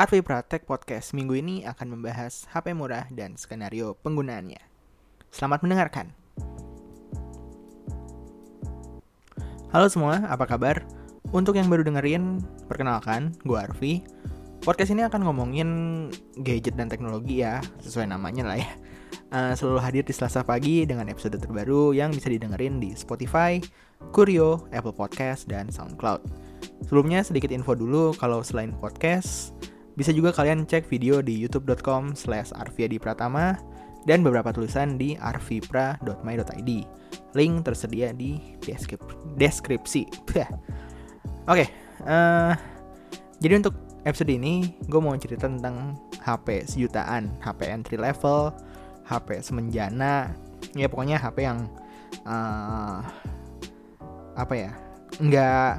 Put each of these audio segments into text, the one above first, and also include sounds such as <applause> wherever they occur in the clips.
Arvi Pratek Podcast minggu ini akan membahas HP murah dan skenario penggunaannya. Selamat mendengarkan. Halo semua, apa kabar? Untuk yang baru dengerin, perkenalkan, gue Arvi. Podcast ini akan ngomongin gadget dan teknologi ya, sesuai namanya lah ya. Uh, selalu hadir di Selasa pagi dengan episode terbaru yang bisa didengerin di Spotify, Kurio, Apple Podcast, dan SoundCloud. Sebelumnya sedikit info dulu kalau selain podcast, bisa juga kalian cek video di youtube.com slash Pratama dan beberapa tulisan di arvipra.my.id. Link tersedia di deskrip deskripsi. Oke, okay, uh, eh, jadi untuk episode ini gue mau cerita tentang HP sejutaan, HP entry level, HP semenjana, ya pokoknya HP yang uh, apa ya, nggak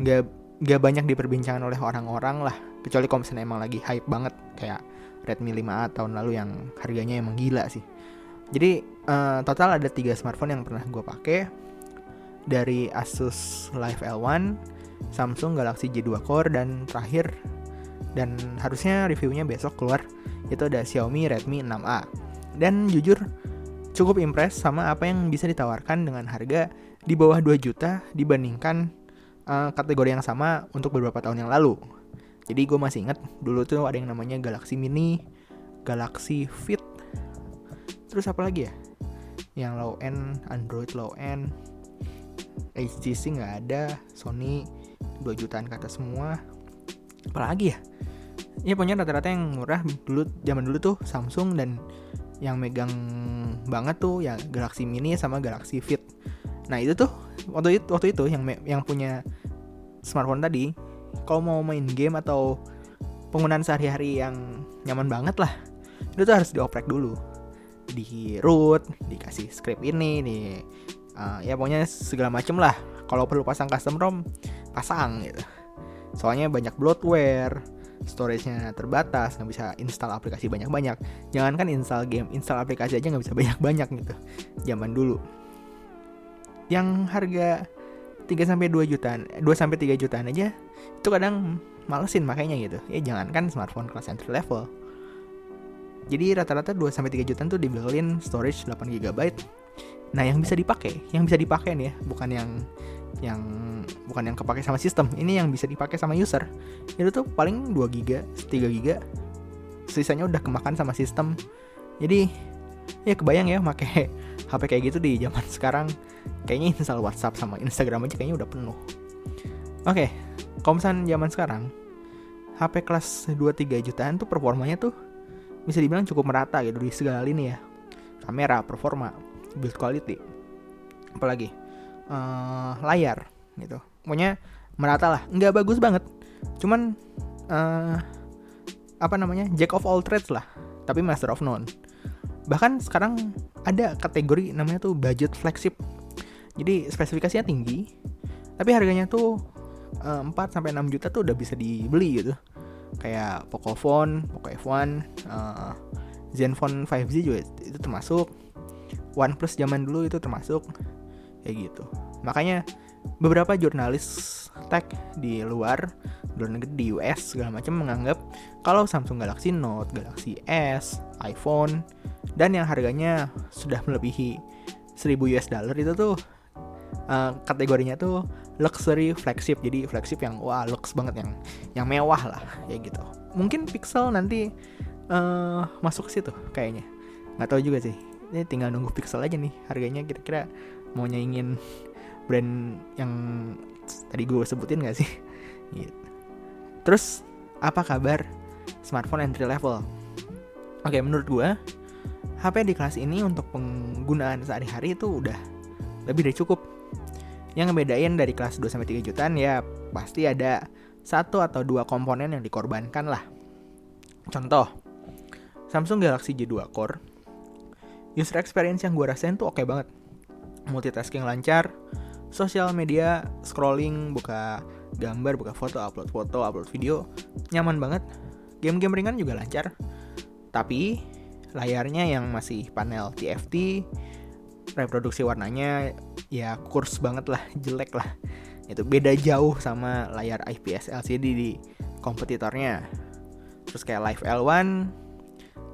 nggak nggak banyak diperbincangkan oleh orang-orang lah, kecuali kalau misalnya emang lagi hype banget kayak Redmi 5A tahun lalu yang harganya emang gila sih. Jadi uh, total ada tiga smartphone yang pernah gue pakai dari Asus Live L1, Samsung Galaxy J2 Core dan terakhir dan harusnya reviewnya besok keluar itu ada Xiaomi Redmi 6A dan jujur cukup impress sama apa yang bisa ditawarkan dengan harga di bawah 2 juta dibandingkan uh, kategori yang sama untuk beberapa tahun yang lalu. Jadi gue masih inget dulu tuh ada yang namanya Galaxy Mini, Galaxy Fit, terus apa lagi ya? Yang low end, Android low end, HTC nggak ada, Sony 2 jutaan kata semua. Apalagi ya? Ya pokoknya rata-rata yang murah dulu zaman dulu tuh Samsung dan yang megang banget tuh ya Galaxy Mini sama Galaxy Fit. Nah itu tuh waktu itu waktu itu yang yang punya smartphone tadi, kalau mau main game atau penggunaan sehari-hari yang nyaman banget lah, itu tuh harus dioprek dulu, di root, dikasih script ini, di uh, ya pokoknya segala macem lah. Kalau perlu pasang custom ROM, pasang gitu. Soalnya banyak bloatware, storage-nya terbatas, nggak bisa install aplikasi banyak-banyak. Jangankan install game, install aplikasi aja nggak bisa <laughs> banyak-banyak gitu. Zaman dulu. Yang harga 3 sampai 2 jutaan, 2 sampai 3 jutaan aja itu kadang malesin makanya gitu. Ya jangankan smartphone kelas entry level. Jadi rata-rata 2 sampai 3 jutaan tuh dibeliin storage 8 GB. Nah, yang bisa dipakai, yang bisa dipakai nih ya, bukan yang yang bukan yang kepake sama sistem ini yang bisa dipakai sama user itu tuh paling 2 giga 3 giga sisanya udah kemakan sama sistem jadi ya kebayang ya pakai <laughs> HP kayak gitu di zaman sekarang kayaknya install WhatsApp sama Instagram aja kayaknya udah penuh. Oke okay, kalau misalnya zaman sekarang HP kelas 2-3 jutaan tuh performanya tuh bisa dibilang cukup merata gitu di segala lini ya. Kamera, performa, build quality. Apalagi uh, layar gitu. Pokoknya merata lah. Nggak bagus banget. Cuman uh, apa namanya jack of all trades lah tapi master of none. Bahkan sekarang ada kategori namanya tuh budget flagship jadi spesifikasinya tinggi tapi harganya tuh uh, 4 sampai 6 juta tuh udah bisa dibeli gitu. Kayak Pocophone, Poco F1, uh, Zenfone 5G juga itu termasuk. OnePlus zaman dulu itu termasuk kayak gitu. Makanya beberapa jurnalis tech di luar luar negeri di US segala macam menganggap kalau Samsung Galaxy Note, Galaxy S, iPhone dan yang harganya sudah melebihi 1000 US dollar itu tuh uh, kategorinya tuh luxury flagship. Jadi flagship yang wah lux banget yang yang mewah lah ya gitu. Mungkin Pixel nanti uh, masuk ke situ kayaknya. Nggak tahu juga sih. Ini tinggal nunggu Pixel aja nih harganya. Kira-kira mau nyaingin brand yang tadi gue sebutin gak sih? <laughs> Gitu. terus apa kabar smartphone entry level? Oke menurut gue HP di kelas ini untuk penggunaan sehari-hari itu udah lebih dari cukup yang ngebedain dari kelas 2 sampai 3 jutaan ya pasti ada satu atau dua komponen yang dikorbankan lah. Contoh, Samsung Galaxy J2 Core. User experience yang gue rasain tuh oke okay banget multitasking lancar, sosial media scrolling, buka gambar, buka foto, upload foto, upload video, nyaman banget. Game-game ringan juga lancar. Tapi layarnya yang masih panel TFT, reproduksi warnanya ya kurs banget lah, jelek lah. Itu beda jauh sama layar IPS LCD di kompetitornya. Terus kayak Live L1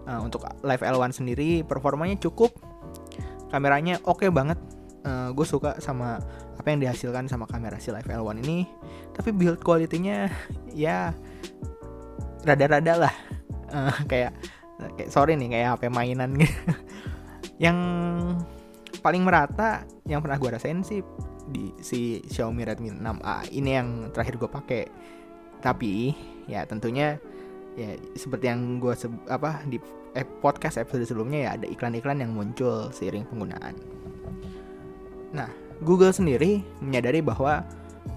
uh, untuk Live L1 sendiri performanya cukup. Kameranya oke okay banget. Uh, gue suka sama apa yang dihasilkan sama kamera si Live L1 ini. Tapi build quality-nya ya rada-rada lah. Uh, kayak kayak sorry nih kayak HP mainan gitu. <laughs> Yang paling merata yang pernah gue rasain sih di si Xiaomi Redmi 6A ini yang terakhir gue pakai tapi ya tentunya ya seperti yang gue apa di eh, podcast episode sebelumnya ya ada iklan-iklan yang muncul seiring penggunaan. Nah, Google sendiri menyadari bahwa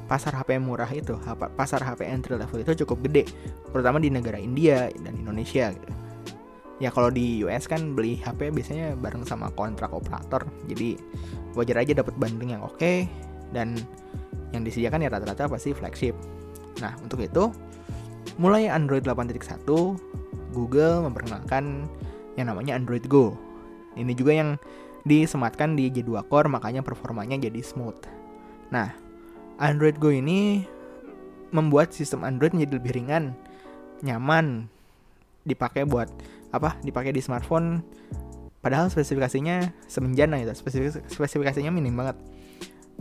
pasar HP murah itu, pasar HP entry level itu cukup gede, terutama di negara India dan Indonesia. Gitu. Ya kalau di US kan beli HP biasanya bareng sama kontrak operator, jadi wajar aja dapat banding yang oke okay, dan yang disediakan ya rata-rata pasti flagship. Nah untuk itu mulai Android 8.1 Google memperkenalkan yang namanya Android Go. Ini juga yang disematkan di J2 Core makanya performanya jadi smooth. Nah, Android Go ini membuat sistem Android menjadi lebih ringan, nyaman, dipakai buat apa? Dipakai di smartphone. Padahal spesifikasinya semenjana gitu. spesifikasinya minim banget.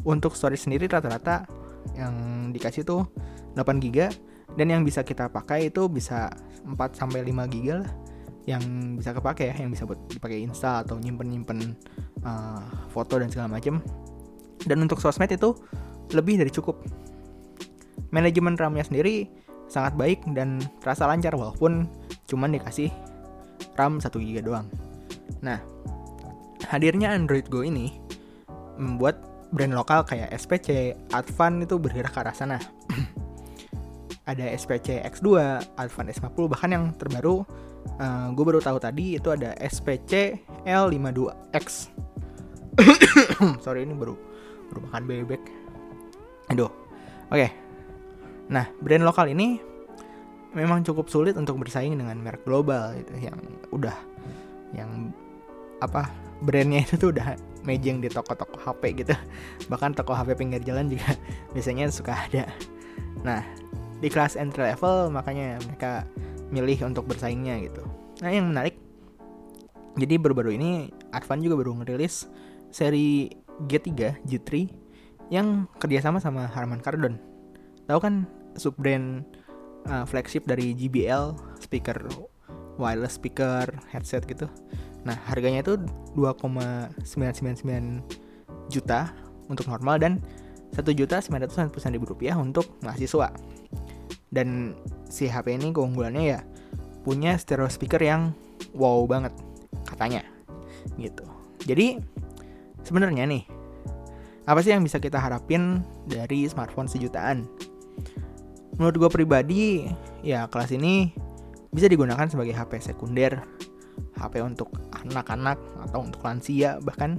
Untuk storage sendiri rata-rata yang dikasih tuh 8 GB dan yang bisa kita pakai itu bisa 4 sampai 5 GB lah yang bisa kepake ya, yang bisa buat dipakai Insta atau nyimpen-nyimpen uh, foto dan segala macam. Dan untuk sosmed itu lebih dari cukup. Manajemen RAM-nya sendiri sangat baik dan terasa lancar walaupun cuman dikasih RAM 1 GB doang. Nah, hadirnya Android Go ini membuat brand lokal kayak SPC, Advan itu bergerak ke arah sana. <clears throat> ada SPC X2, Advan S50, bahkan yang terbaru uh, eh, gue baru tahu tadi itu ada SPC L52X. <clears throat> Sorry ini baru baru makan bebek. Aduh. Oke. Okay. Nah, brand lokal ini memang cukup sulit untuk bersaing dengan merek global itu yang udah yang apa brandnya itu tuh udah mejeng di toko-toko HP gitu. <laughs> Bahkan toko HP pinggir jalan juga <laughs> biasanya suka ada. Nah, di kelas entry level makanya mereka milih untuk bersaingnya gitu nah yang menarik jadi baru-baru ini Advan juga baru ngerilis seri G3 G3 yang kerjasama sama Harman Kardon tahu kan subbrand uh, flagship dari JBL speaker wireless speaker headset gitu. Nah harganya itu 2,999 juta untuk normal dan satu juta sembilan ratus ribu rupiah untuk mahasiswa. Dan si HP ini keunggulannya ya punya stereo speaker yang wow banget katanya gitu. Jadi sebenarnya nih apa sih yang bisa kita harapin dari smartphone sejutaan menurut gue pribadi ya kelas ini bisa digunakan sebagai HP sekunder HP untuk anak-anak atau untuk lansia bahkan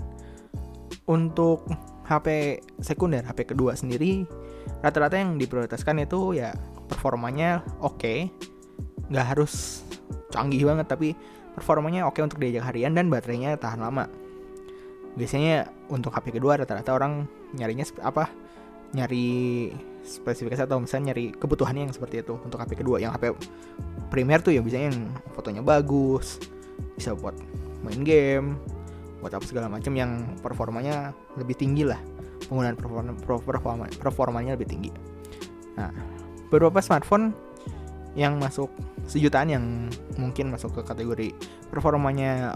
untuk HP sekunder HP kedua sendiri rata-rata yang diprioritaskan itu ya performanya oke okay. nggak harus canggih banget tapi performanya oke okay untuk diajak harian dan baterainya tahan lama biasanya untuk HP kedua rata-rata orang nyarinya apa nyari spesifikasi atau misalnya nyari kebutuhannya yang seperti itu untuk HP kedua. Yang HP primer tuh ya biasanya yang fotonya bagus bisa buat main game buat apa segala macam yang performanya lebih tinggi lah. Penggunaan performa, performa, performanya lebih tinggi. Nah beberapa smartphone yang masuk sejutaan yang mungkin masuk ke kategori performanya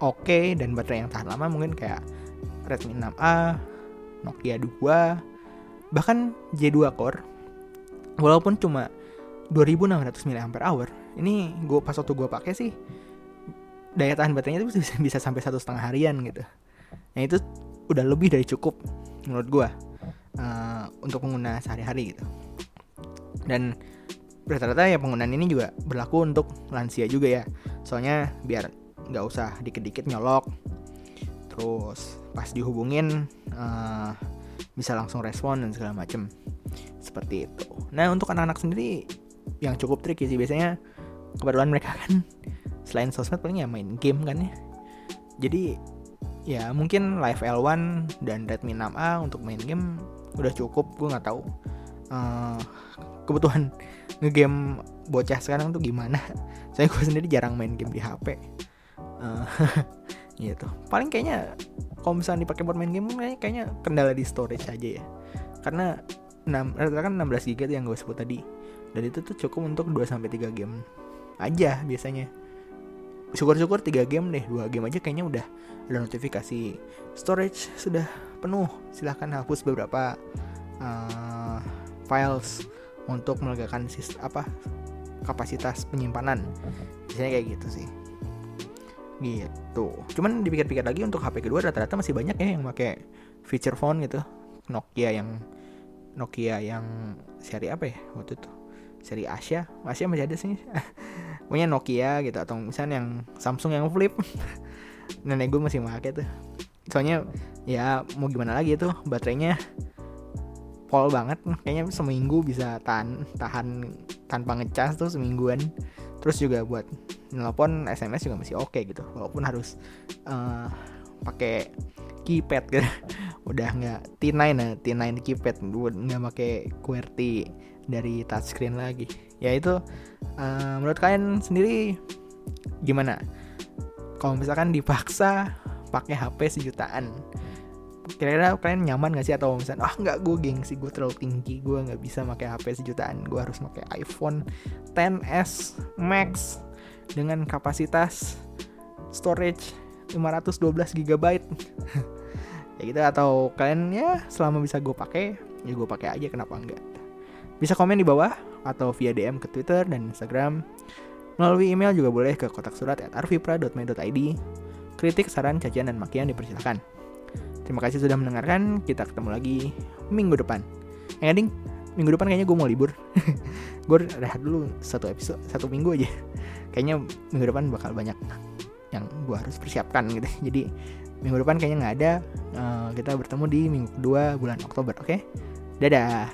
oke okay dan baterai yang tahan lama mungkin kayak Redmi 6A, Nokia 2, bahkan J2 Core. Walaupun cuma 2600 mAh, ini gue pas waktu gue pakai sih daya tahan baterainya itu bisa, bisa sampai satu setengah harian gitu. Nah itu udah lebih dari cukup menurut gue uh, untuk pengguna sehari-hari gitu dan rata-rata ya penggunaan ini juga berlaku untuk lansia juga ya soalnya biar nggak usah dikit-dikit nyolok terus pas dihubungin uh, bisa langsung respon dan segala macem. Seperti itu. Nah untuk anak-anak sendiri yang cukup tricky sih. Biasanya kebetulan mereka kan <laughs> selain sosmed paling ya main game kan ya. Jadi ya mungkin Live L1 dan Redmi 6A untuk main game udah cukup. Gue nggak tahu uh, kebutuhan <laughs> ngegame bocah sekarang tuh gimana. <laughs> Saya gue sendiri jarang main game di HP uh, gitu. Paling kayaknya kalau misalnya dipakai buat main game kayaknya, kayaknya kendala di storage aja ya. Karena 6 rata-rata kan 16 GB yang gue sebut tadi. Dan itu tuh cukup untuk 2 sampai 3 game aja biasanya. Syukur-syukur 3 game deh 2 game aja kayaknya udah ada notifikasi. Storage sudah penuh. Silahkan hapus beberapa uh, files untuk melegakan sis apa kapasitas penyimpanan. Biasanya kayak gitu sih gitu. Cuman dipikir-pikir lagi untuk HP kedua rata-rata masih banyak ya yang pakai feature phone gitu. Nokia yang Nokia yang seri apa ya waktu itu? Seri Asia? Asia masih ada sih. <laughs> Punya Nokia gitu atau misalnya yang Samsung yang flip. <laughs> Nenek gue masih pakai tuh. Soalnya ya mau gimana lagi tuh baterainya pol banget. Kayaknya seminggu bisa tahan tahan tanpa ngecas tuh semingguan. Terus juga buat nelpon SMS juga masih oke okay gitu. Walaupun harus uh, pakai keypad gitu. <laughs> Udah nggak T9 ya T9 keypad. Nggak pakai QWERTY dari touchscreen lagi. Ya itu uh, menurut kalian sendiri gimana? Kalau misalkan dipaksa pakai HP sejutaan kira-kira kalian nyaman gak sih? Atau misalnya ah nggak gue gengsi gue terlalu tinggi gue nggak bisa pakai HP sejutaan gue harus pakai iPhone 10s Max dengan kapasitas storage 512 GB <laughs> ya gitu atau kalian ya selama bisa gue pakai ya gue pakai aja kenapa enggak bisa komen di bawah atau via DM ke Twitter dan Instagram. Melalui email juga boleh ke kotak surat at kritik saran cacian dan makian dipersilakan terima kasih sudah mendengarkan. Kita ketemu lagi minggu depan. Eh ding? Minggu depan kayaknya gue mau libur. <laughs> Gue rehat dulu satu episode satu minggu aja. Kayaknya minggu depan bakal banyak yang gue harus persiapkan gitu. <laughs> Jadi minggu depan kayaknya nggak ada. Uh, kita bertemu di minggu kedua bulan Oktober oke? Okay? dadah